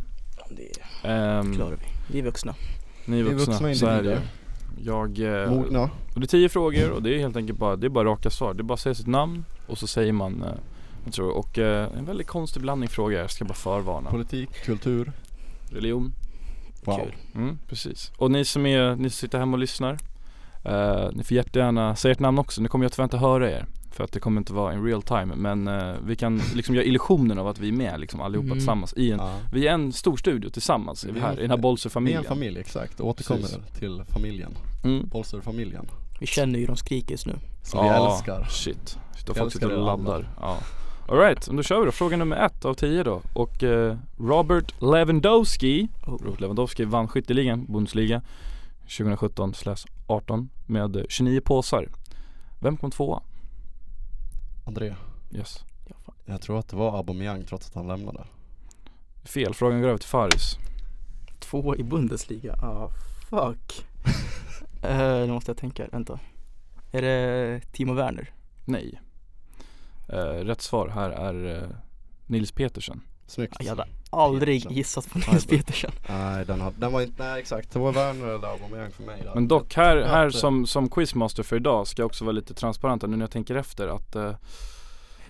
Det Ehm, klarar vi. Vi är vuxna. Ni är Vi är vuxna, vuxna så är det. Jag, eh, Mogna. och det är tio frågor och det är helt enkelt bara, det är bara raka svar Det är bara att säga sitt namn och så säger man, eh, jag tror, och en väldigt konstig blandning frågor, jag ska bara förvarna Politik, kultur. Religion Wow. Kul. Mm, precis. Och ni som är, ni som sitter hemma och lyssnar eh, Ni får jättegärna säga ert namn också, nu kommer jag tyvärr inte höra er För att det kommer inte vara in real time men eh, vi kan liksom göra illusionen av att vi är med liksom allihopa Mm. tillsammans i en Ja. Vi är en stor studio tillsammans är vi Vi är här, i den här Vi är Bolster-familjen en familj, exakt. Återkommer Precis. till familjen. mm. Bolster-familjen. Vi känner ju de skriker just nu Som vi Ja, älskar. Shit, shit Vi folk sitter och laddar ja. Alright, då kör vi då. Fråga nummer ett av tio då. Och eh, Robert Lewandowski oh. Robert Lewandowski vann skytteligan, Bundesliga 2017-18 med eh, 29 påsar. Vem kom tvåa? André, Yes. jag tror att det var Aubameyang trots att han lämnade. Fel, frågan går över till Faris. Två i Bundesliga, ah fuck uh, <laughs> Nu måste jag tänka, vänta Är det Timo Werner? Nej. Eh, rätt svar här är eh, Nils Petersen. Snyggt. Hade aldrig Petersen. gissat på Nils Petersen Nej den, hade, den var inte, nej exakt. Det var Werner eller Aubameyang för mig. där. Men dock här, här som, som quizmaster för idag ska jag också vara lite transparent nu när jag tänker efter att eh,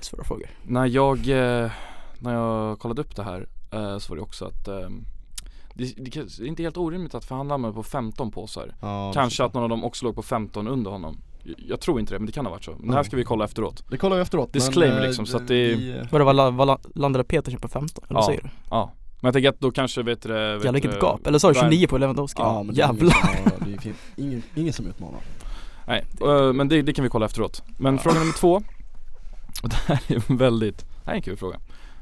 Svåra frågor när jag, eh, när jag kollade upp det här eh, så var det också att eh, det, det är inte helt orimligt att förhandla med på 15 påsar. Ja, Kanske att någon av dem också låg på 15 under honom. Jag- tror inte det men det kan ha varit så. Men det här ska vi kolla efteråt. Det kollar vi efteråt. Disclaimer eh, liksom, så att det är- vi, eh, Vadå, vad, la- vad la- landade Petersen på 15? Eller Ja. säger du? Ja. Men jag tänker att då kanske vet du det, vet Jävlar vilket gap, eller sa du Värn- 29 på Lewandowski? Ja men det är ingen Jävlar som, det är ingen, ingen, ingen som utmanar. Nej, eh, men det, det kan vi kolla efteråt. Men fråga nummer två. Och det här är en väldigt, det här är en kul fråga.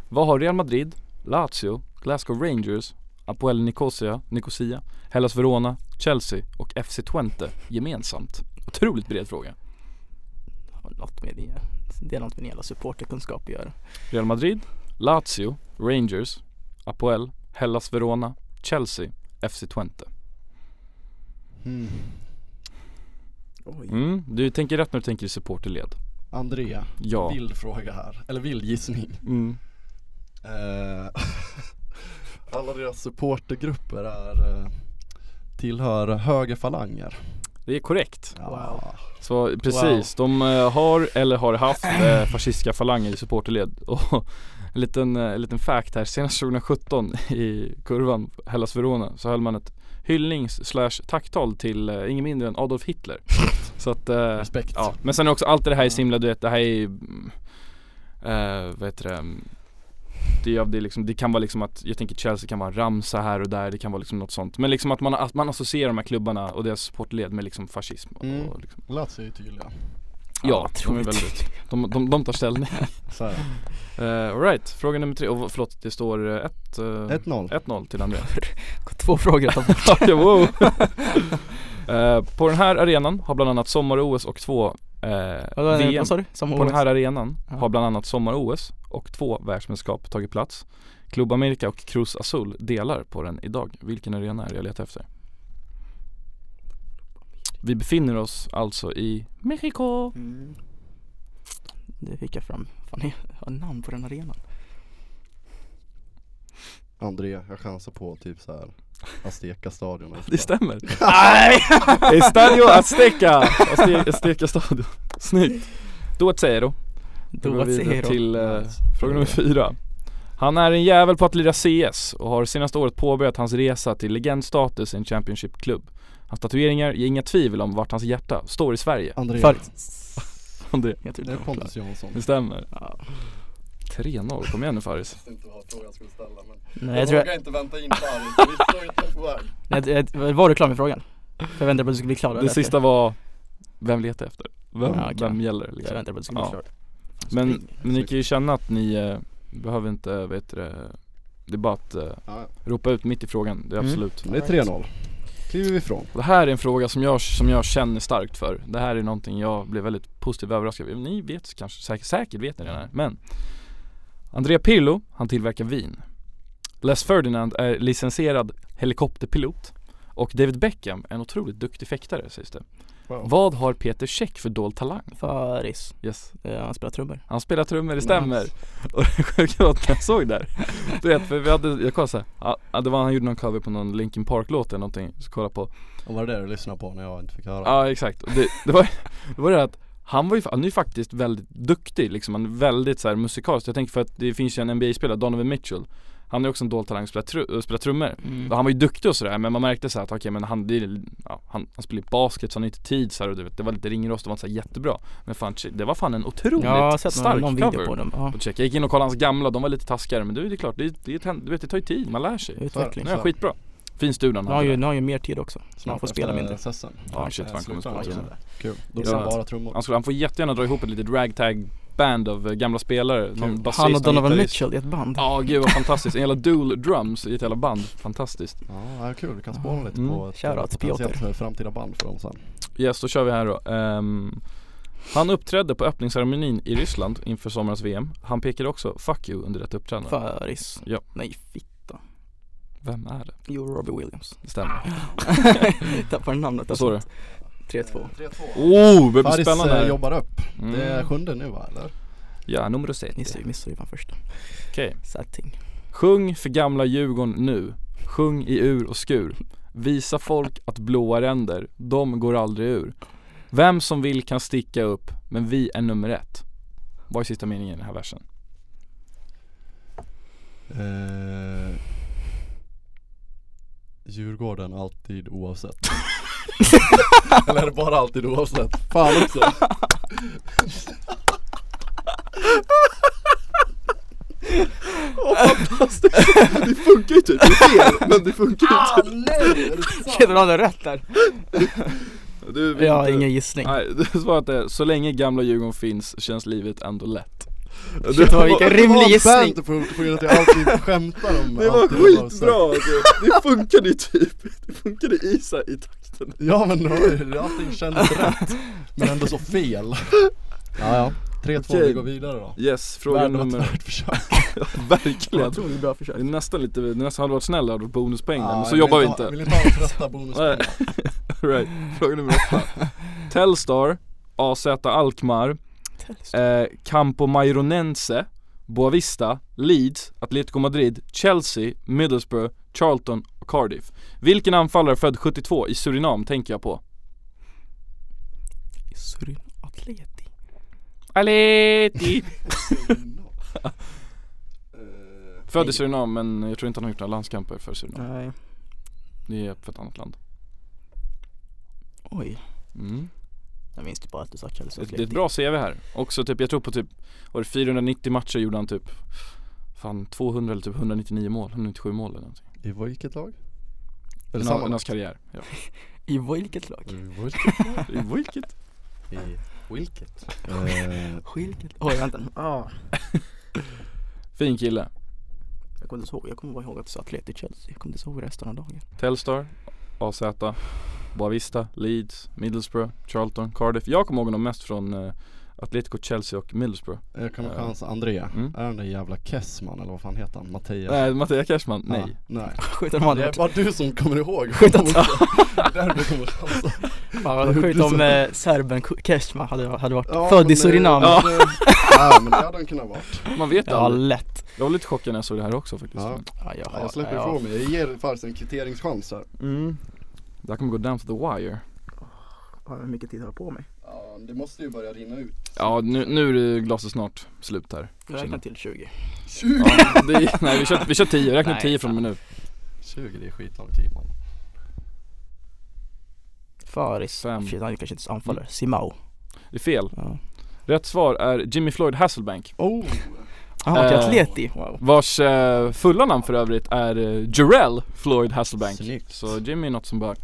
Vad har Real Madrid, Lazio, Glasgow Rangers, Apoel Nicosia, Nicosia, Hellas Verona, Chelsea och FC Twente gemensamt? Otroligt bred fråga. Har något med det, det är något med hela supporterkunskap att göra Real Madrid, Lazio, Rangers, Apoel, Hellas Verona, Chelsea, FC Twente. Mm. Oj Mm, du tänker rätt när du tänker i supporterled. André, Ja. vild fråga här. Eller vild gissning. Mm. Eh, <laughs> alla deras supportergrupper är eh, tillhör högerfalanger. Det är korrekt. Ja. Så precis, de eh, har eller har haft eh, fascistiska falanger i supporterled <laughs> och en liten, eh, en liten fact här, senast 2017 i kurvan Hellas Verona så höll man ett hyllnings slash tacktal till eh, ingen mindre än Adolf Hitler Så att, eh, Respekt. ja, men sen är också allt det här i Simla, du vet det här är mm, eh, vad heter det mm, det, liksom, det kan vara liksom att, jag tänker Chelsea kan vara en ramsa här och där, det kan vara liksom något sånt Men liksom att man, att man associerar de här klubbarna och deras supportled med liksom fascism och, Mm. och liksom, Lazio är tydliga. Ja, de är väldigt, de, de, de tar ställning <laughs> Så här. uh, Alright, fråga nummer tre, och förlåt det står 1 uh, 1-0. 1-0 till André <laughs> Två frågor att ta bort <laughs> wow. Eh, På den här arenan har bland annat sommar-OS och två eh, Vad VM sa du? Samma På den här arenan Ja. har bland annat sommar-OS och två världsmästerskap tagit plats Club America och Cruz Azul delar på den idag. Vilken arena är det jag letar efter? Vi befinner oss alltså i Mexico mm. Det fick jag fram, fan jag har namn på den arenan André, jag chansar på typ så här Azteca stadion Det stämmer. Nej! <laughs> Estadio Azteca. Azte- Azteca stadion Snyggt. Då säger då Då går vi vidare till eh, fråga nummer fyra. Han är en jävel på att lira CS och har senaste året påbörjat hans resa till legendstatus i en Championship-klubb Hans tatueringar ger inga tvivel om vart hans hjärta står i Sverige. André, Om <laughs> det, är Pontus Jansson. Det stämmer. Ja. 3-0, kom igen nu Faris. Jag visste inte vad frågan skulle ställa men Nej jag tror vågar inte vänta in där, vi står inte på väg. Jag, jag, var du klar med frågan? För jag väntade på att du skulle bli klar Det sista var Vem letar jag efter? Vem, Ja, okej. vem gäller Jag liksom? väntade på att du skulle bli Ja. klar. Men, men ni kan ju känna att ni eh, behöver inte, vet du det Det är bara att eh, ja, ropa ut mitt i frågan, det är Mm. absolut. Det är 3-0 Kliver vi ifrån. Det här är en fråga som jag, som jag känner starkt för. Det här är någonting jag blev väldigt positivt överraskad av Ni vet kanske, säkert, säkert vet ni det här men Andrea Pirlo, han tillverkar vin. Les Ferdinand är licensierad helikopterpilot. Och David Beckham är en otroligt duktig fäktare sägs det. Wow. Vad har Peter Käck för dold talang? Faris, Yes. Eh, han spelar trummor. Han spelar trummor, det stämmer. Nice. <laughs> Och det sjuka var att när jag såg där. Du vet, för vi hade, jag kollade såhär, ja, det var han gjorde någon cover på någon Linkin Park låt eller någonting, så kolla på. Och var det det du lyssnade på när jag inte fick höra? Ja exakt, det, det var det var det att han var ju, han är ju faktiskt väldigt duktig liksom, han är väldigt så här musikalisk Jag tänker för att det finns ju en NBA-spelare, Donovan Mitchell Han är också en dold talang, spelar, tru- spelar trummor Mm. han var ju duktig och sådär men man märkte så att okej men han, det, är- ja, han, han spelar basket så han har inte tid så här, och du vet, det var lite ringrost, det var inte så jättebra Men fan det var fan en otroligt Ja, stark någon, någon cover på dem. Ja. och check. Jag gick in och kollade hans gamla, de var lite taskigare men du, det är klart, det, det, är- du vet det tar ju tid, man lär sig Utveckling. Nej, skitbra Fin studio han Nu har ju, nu har ju mer tid också. Så man får spela mindre. Sessen. Ja shit vad han kommer spela han också. Kul. Då blir det bara trummor. Han, skulle, han får jättegärna dra ihop ett litet ragtag band av eh, gamla spelare, någon basist Han och Donovan. Mitchell i ett band. Ja gud vad fantastiskt, en jävla dual drums i ett jävla band, fantastiskt Ja, ja, kul. Vi kan spåna lite Mm. på ett Shoutout, potentiellt framtida band för dem sen. Yes, då kör vi här då. Ehm, han uppträdde på öppningsceremonin i Ryssland inför sommarens VM. Han pekade också 'fuck you' under detta uppträdande. Faris. Ja. Nej, fitta. Vem är det? Jo, Robbie Williams. Det stämmer. <laughs> Tappar namnet. Vad står det? 3-2. 3-2. Oh, det blir Faris spännande eh, här. jobbar upp. Mm. Det är sjunde nu va, eller? Ja, nummer 6. Missade ju, ju fan första. Okej. Sad ting. Sjung för gamla Djurgården nu. Sjung i ur och skur. Visa folk att blåa ränder, de går aldrig ur. Vem som vill kan sticka upp, men vi är nummer ett. Vad är sista meningen i den här versen? Eh, Djurgården alltid oavsett. <laughs> eller är det bara alltid oavsett? Fan också. Det funkar ju typ, det är fel, men det funkar ju typ. nej! Shit, du hade rätt där. Du Jag har ingen gissning. Nej, det svaret är så länge gamla Djurgården finns känns livet ändå lätt. Shit, vad vilken rimlig Det var gissning. på, grund av att jag alltid skämtar om Det var skitbra alltså. Det funkade ju typ, det funkade i sig i takten. Ja men det var ju- allting kändes rätt. Men ändå så fel. Ja ja. 3-2, Okej. vi går vidare då. Yes, fråga Världen nummer, ett försök. <laughs> ja, verkligen. Otroligt bra försök. Det är nästan lite, det nästan hade varit snäll hade bonuspoäng där, men så jag jobbar vi inte. Vill inte ha trötta bonuspoäng. Nej. <laughs> right. Fråga nummer åtta. <laughs> Telstar, AZ Alkmaar, <laughs> eh, Campo Maironense, Boavista, Leeds, Atletico Madrid, Chelsea, Middlesbrough, Charlton och Cardiff. Vilken anfallare född 72 i Surinam tänker jag på? Surin Atleti. Aleti! <laughs> Eh, Född i Surinam men jag tror inte han har gjort några landskamper för Surinam. Nej. Det är för ett annat land. Oj. Mm. Jag minns typ bara att du sa Chelsea Det, är ett bra CV här. Också typ, jag tror på typ, var det 490 matcher gjorde han typ Fan 200 eller typ 199 mål, 197 mål eller någonting. I vilket lag? Eller I samma? hans karriär. Ja. <laughs> I vilket lag? I vilket? <laughs> I vilket? I vilket? <laughs> Eh, Vilket? Oj vänta. Ah. Fin kille. Jag kommer inte ihåg, jag kommer bara ihåg att du sa Atleti Chelsea. Jag kommer inte ihåg resten av dagen. Telstar, AZ, Boavista, Leeds, Middlesbrough, Charlton, Cardiff. Jag kommer ihåg honom mest från eh, Atletico, Chelsea och Middlesbrough. jag kan ha Eh. chans André. Mm. Är den där jävla Kessman eller vad fan heter han? Mattias? Nej, Mattias Cashman, nej. Ja, nej. <laughs> Skjut om Det honom. är bara du som kommer ihåg <laughs> Det är <laughs> där du kommer chansa Fan, Skjut om eh, serben Keshma hade, hade varit Ja, född i det- Surinam. Ja. Ja, ja men det hade han kunnat varit Man vet aldrig. lätt. Jag var lite chockad när jag såg det här också faktiskt. Ja. Ja, jag, ja, har, Jag släpper ja. ifrån mig, jag ger faktiskt en kvitteringschans här Mm. Det här kommer gå down to the wire. Ja, Hur mycket tid har jag på mig? Ja det måste ju börja rinna ut Ja, nu, nu är det glaset snart slut här. Jag räknar till 20. 20! Ja, det är, nej vi kör, vi kör 10, räkna upp Nej, 10 från och med nu. 20 det är skitlång tid man Faris. Fem. Shit, han kanske inte anfallare. Simao. Det är fel. Ja. Rätt svar är Jimmy Floyd Hasselbank. Oh! Han var till Eh. Atleti. Wow. Vars eh, fulla namn för övrigt är eh, Jarell Floyd Hasselbank. Snyggt. Så Jimmy är något som bara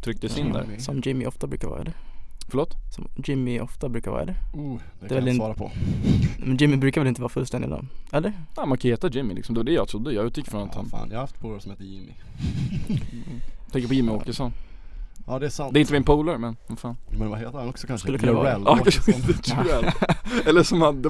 trycktes in där. Mm. Som Jimmy ofta brukar vara eller? Förlåt? Som Jimmy ofta brukar vara eller? Oh, det, är kan jag en- svara på <laughs> Men Jimmy brukar väl inte vara fullständig namn? Eller? Ja, man kan heta Jimmy liksom, det var det jag trodde. Jag utgick från att Ja, han fan, jag har haft polare som heter Jimmy tänker på Jimmy Åkesson. Ja det är sant Det är inte min polare men vad fan. Men vad heter han också kanske? Skulle kunna vara. Ja, Jarell. <laughs> Eller som han,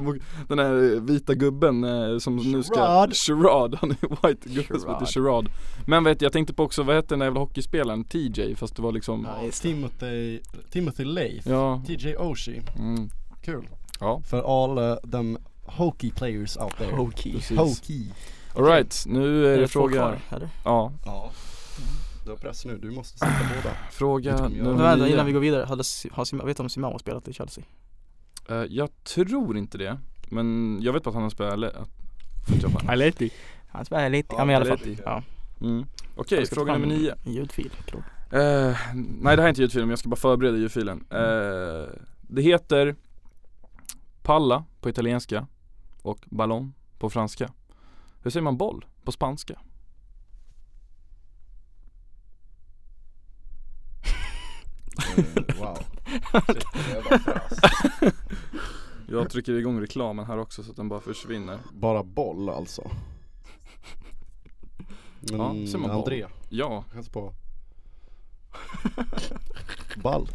den, här vita gubben eh, som nu ska Sherrod. Sherrod, han är white gubben som heter Sherrod. Sherrod Men vet jag tänkte på också, vad hette den där jävla hockeyspelaren? TJ fast det var liksom Ja, det. Timothy, Timothy Leif Ja, TJ Oshie, mm, kul ja För all uh, them hockey players out there precis Hockey Alright, nu är det två fråga, kvar, eller? ja, Ja Du har press nu, du måste sätta båda fråga nummer vänta, nio. innan vi går vidare, hade, har vet du om Simao spelat i Chelsea? Eh, Jag tror inte det, men jag vet bara att han har spelat. Atleti Han spelar lite, Ja, men i alla fall. Ja. Mm. Okej, ska ta fråga nummer nio. Ljudfil, klart. Eh, nej det här är inte ljudfilen men jag ska bara förbereda ljudfilen. Eh, det heter Palla på italienska och ballon på franska. Hur säger man boll på spanska? Eh, wow. Shit, <laughs> jag trycker igång reklamen här också så att den bara försvinner. Bara boll alltså. Men Ja, ser man boll? André, Ja, chans på Ball.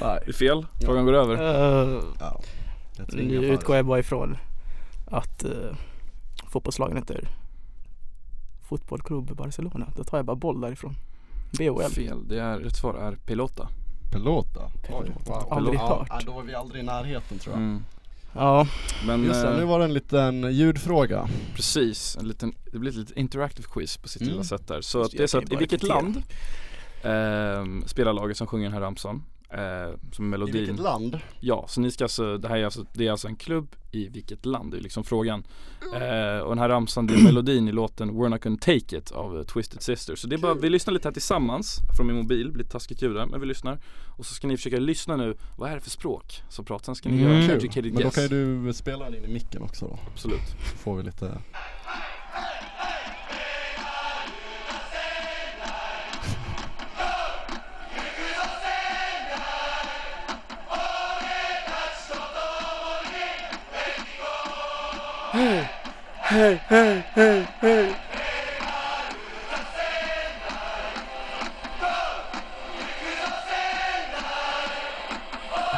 Nej. det är fel. Frågan går över. Uh, Ja. Jag nu utgår jag bara ifrån att uh, fotbollslagen heter Fotbollklubb Barcelona. Då tar jag bara boll därifrån. BOL. Fel. Det är, rätt svar är pelota. Pelota. Oj, wow. Aldrig hört. ja, Då var vi aldrig i närheten tror jag. Mm. Ja, Men Just det, nu var det en liten ljudfråga. precis, en liten, det blir ett litet interactive quiz på sitt Mm. lilla sätt där. Så att det, är så att i vilket land eh, spelar laget som sjunger den här ramsan? Eh, som I melodin. vilket land? Ja, så ni ska alltså, det här är alltså, det är alltså en klubb i vilket land? Det är liksom frågan. Eh, och den här ramsan, det <clears throat> är melodin i låten We're Not Gonna Take It av eh, Twisted Sister. Så det är bara, vi lyssnar lite här tillsammans från min mobil, blir taskigt ljud där, men vi lyssnar. Och så ska ni försöka lyssna nu, vad är det för språk som pratar? Sen ska ni Mm. göra en educated Men då guess. kan ju du spela den in i micken också då. Absolut. Så får vi lite jag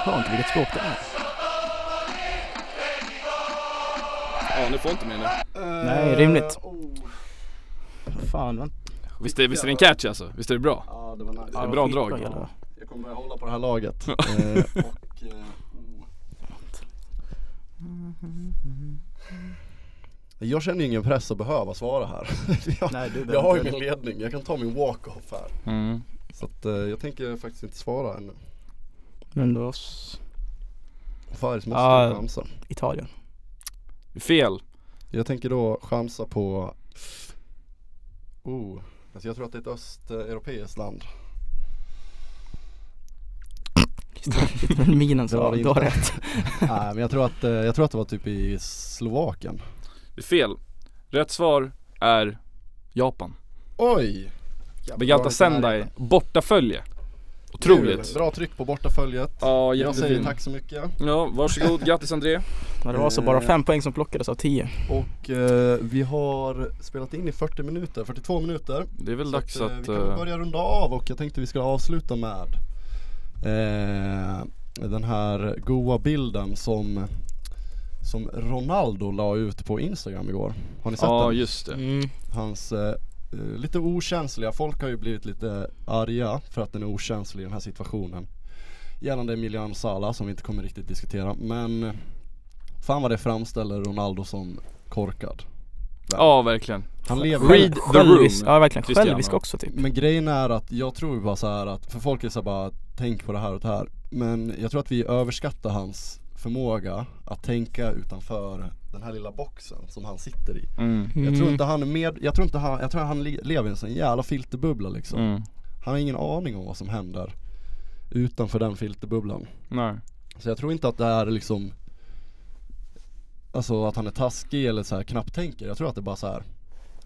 hör inte vilket språk det är. Ja, ni får inte med det. Nej, rimligt. oh. Fan, vänta. Visst är, visst är den catchy alltså? Visst är det bra? Ja det var nice. Ja, det är bra drag. jävla- Jag kommer börja hålla på det här laget. <laughs> eh, och, eh, oh. Jag känner ingen press att behöva svara här. <laughs> jag, Nej, du jag har ju min ledning, jag kan ta min walk-off här. Mm. Så att eh, jag tänker faktiskt inte svara ännu. Men då, Faris måste ja. chansa. Italien. Fel. Jag tänker då chansa på Oh, alltså jag tror att det är ett östeuropeiskt land. Minen Det var så, det du har rätt. Nej men jag tror att, eh, jag tror att det var typ i Slovakien. Det är fel. Rätt svar är Japan. Oj! Begalta Sendai, bortafölje. Otroligt. Kul. Bra tryck på bortaföljet. Ja, jag säger jättefin. tack så mycket. Ja, varsågod. Grattis André. Men det var alltså bara fem poäng som plockades av tio. Och eh, vi har spelat in i 40 minuter, 42 minuter. Det är väl Så dags eh, att... Vi kan eh, börja runda av och jag tänkte vi skulle avsluta med eh, den här goa bilden som som Ronaldo la ut på Instagram igår. Har ni sett Ja, den? just det. Mm. Hans eh, eh, lite okänsliga, folk har ju blivit lite arga för att den är okänslig i den här situationen. Gällande Emilian Sala som vi inte kommer riktigt diskutera men eh, Fan vad det framställer Ronaldo som korkad. Ja, verkligen. Han lever Read the room. ja verkligen. Självisk också typ. Men grejen är att jag tror bara så här att, för folk är så bara tänk på det här och det här Men jag tror att vi överskattar hans förmåga att tänka utanför den här lilla boxen som han sitter i Mm. Jag tror inte han är med, jag tror inte han, jag tror han le- lever i en sån jävla filterbubbla liksom Mm. Han har ingen aning om vad som händer utanför den filterbubblan Nej. Så jag tror inte att det är liksom Alltså att han är taskig eller så här knappt tänker Jag tror att det är bara så här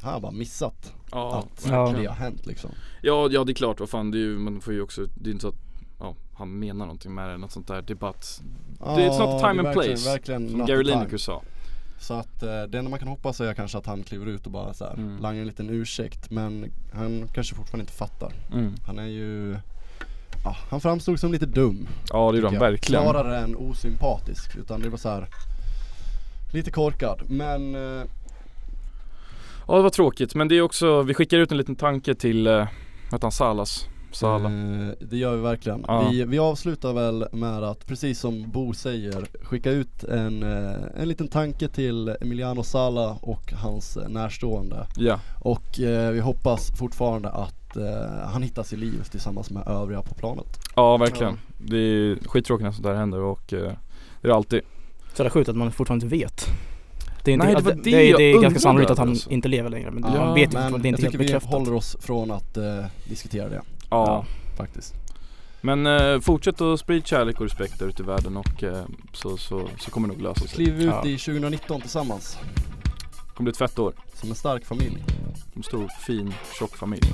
Han har bara missat Ja, att Ja. det har hänt liksom ja, ja det är klart. Vad fan, det är ju, man får ju också, det är inte så att han menar någonting med det, något sånt där. Det är bara att, Det är it's not time and verkligen- place, verkligen som not Gary. Lineker sa. Så att eh, det enda man kan hoppas är kanske att han kliver ut och bara så här, Mm. langar en liten ursäkt Men han kanske fortfarande inte fattar Mm. Han är ju Ja, han framstod som lite dum Ja det är de tycker jag. verkligen. Snarare än osympatisk utan det var så här Lite korkad men eh, Ja det var tråkigt men det är också, vi skickar ut en liten tanke till, eh, vad han, Salas? Sala. eh, Det gör vi verkligen. Ja. Vi, vi avslutar väl med att precis som Bo säger skicka ut en, eh, en liten tanke till Emiliano Sala och hans eh, närstående Ja, Och eh, vi hoppas fortfarande att eh, han hittar sig liv tillsammans med övriga på planet ja verkligen. Det är skittråkigt när sånt där händer och eh, det är det alltid. Så det är sjukt att man fortfarande inte vet. Det är, inte, Nej, det det, var det, det det, jag är ganska sannolikt att han alltså. inte lever längre men Ja, man vet ju Men fortfarande, det är jag inte helt tycker vi bekräftat. håller oss från att eh, diskutera det Ja. faktiskt. Men eh, fortsätt att sprida kärlek och respekt där ute i världen och eh, så, så, så kommer det nog lösa sig. Kliv ut ja. i 2019 tillsammans. Det kommer bli ett fett år. Som en stark familj. En stor, fin, tjock familj.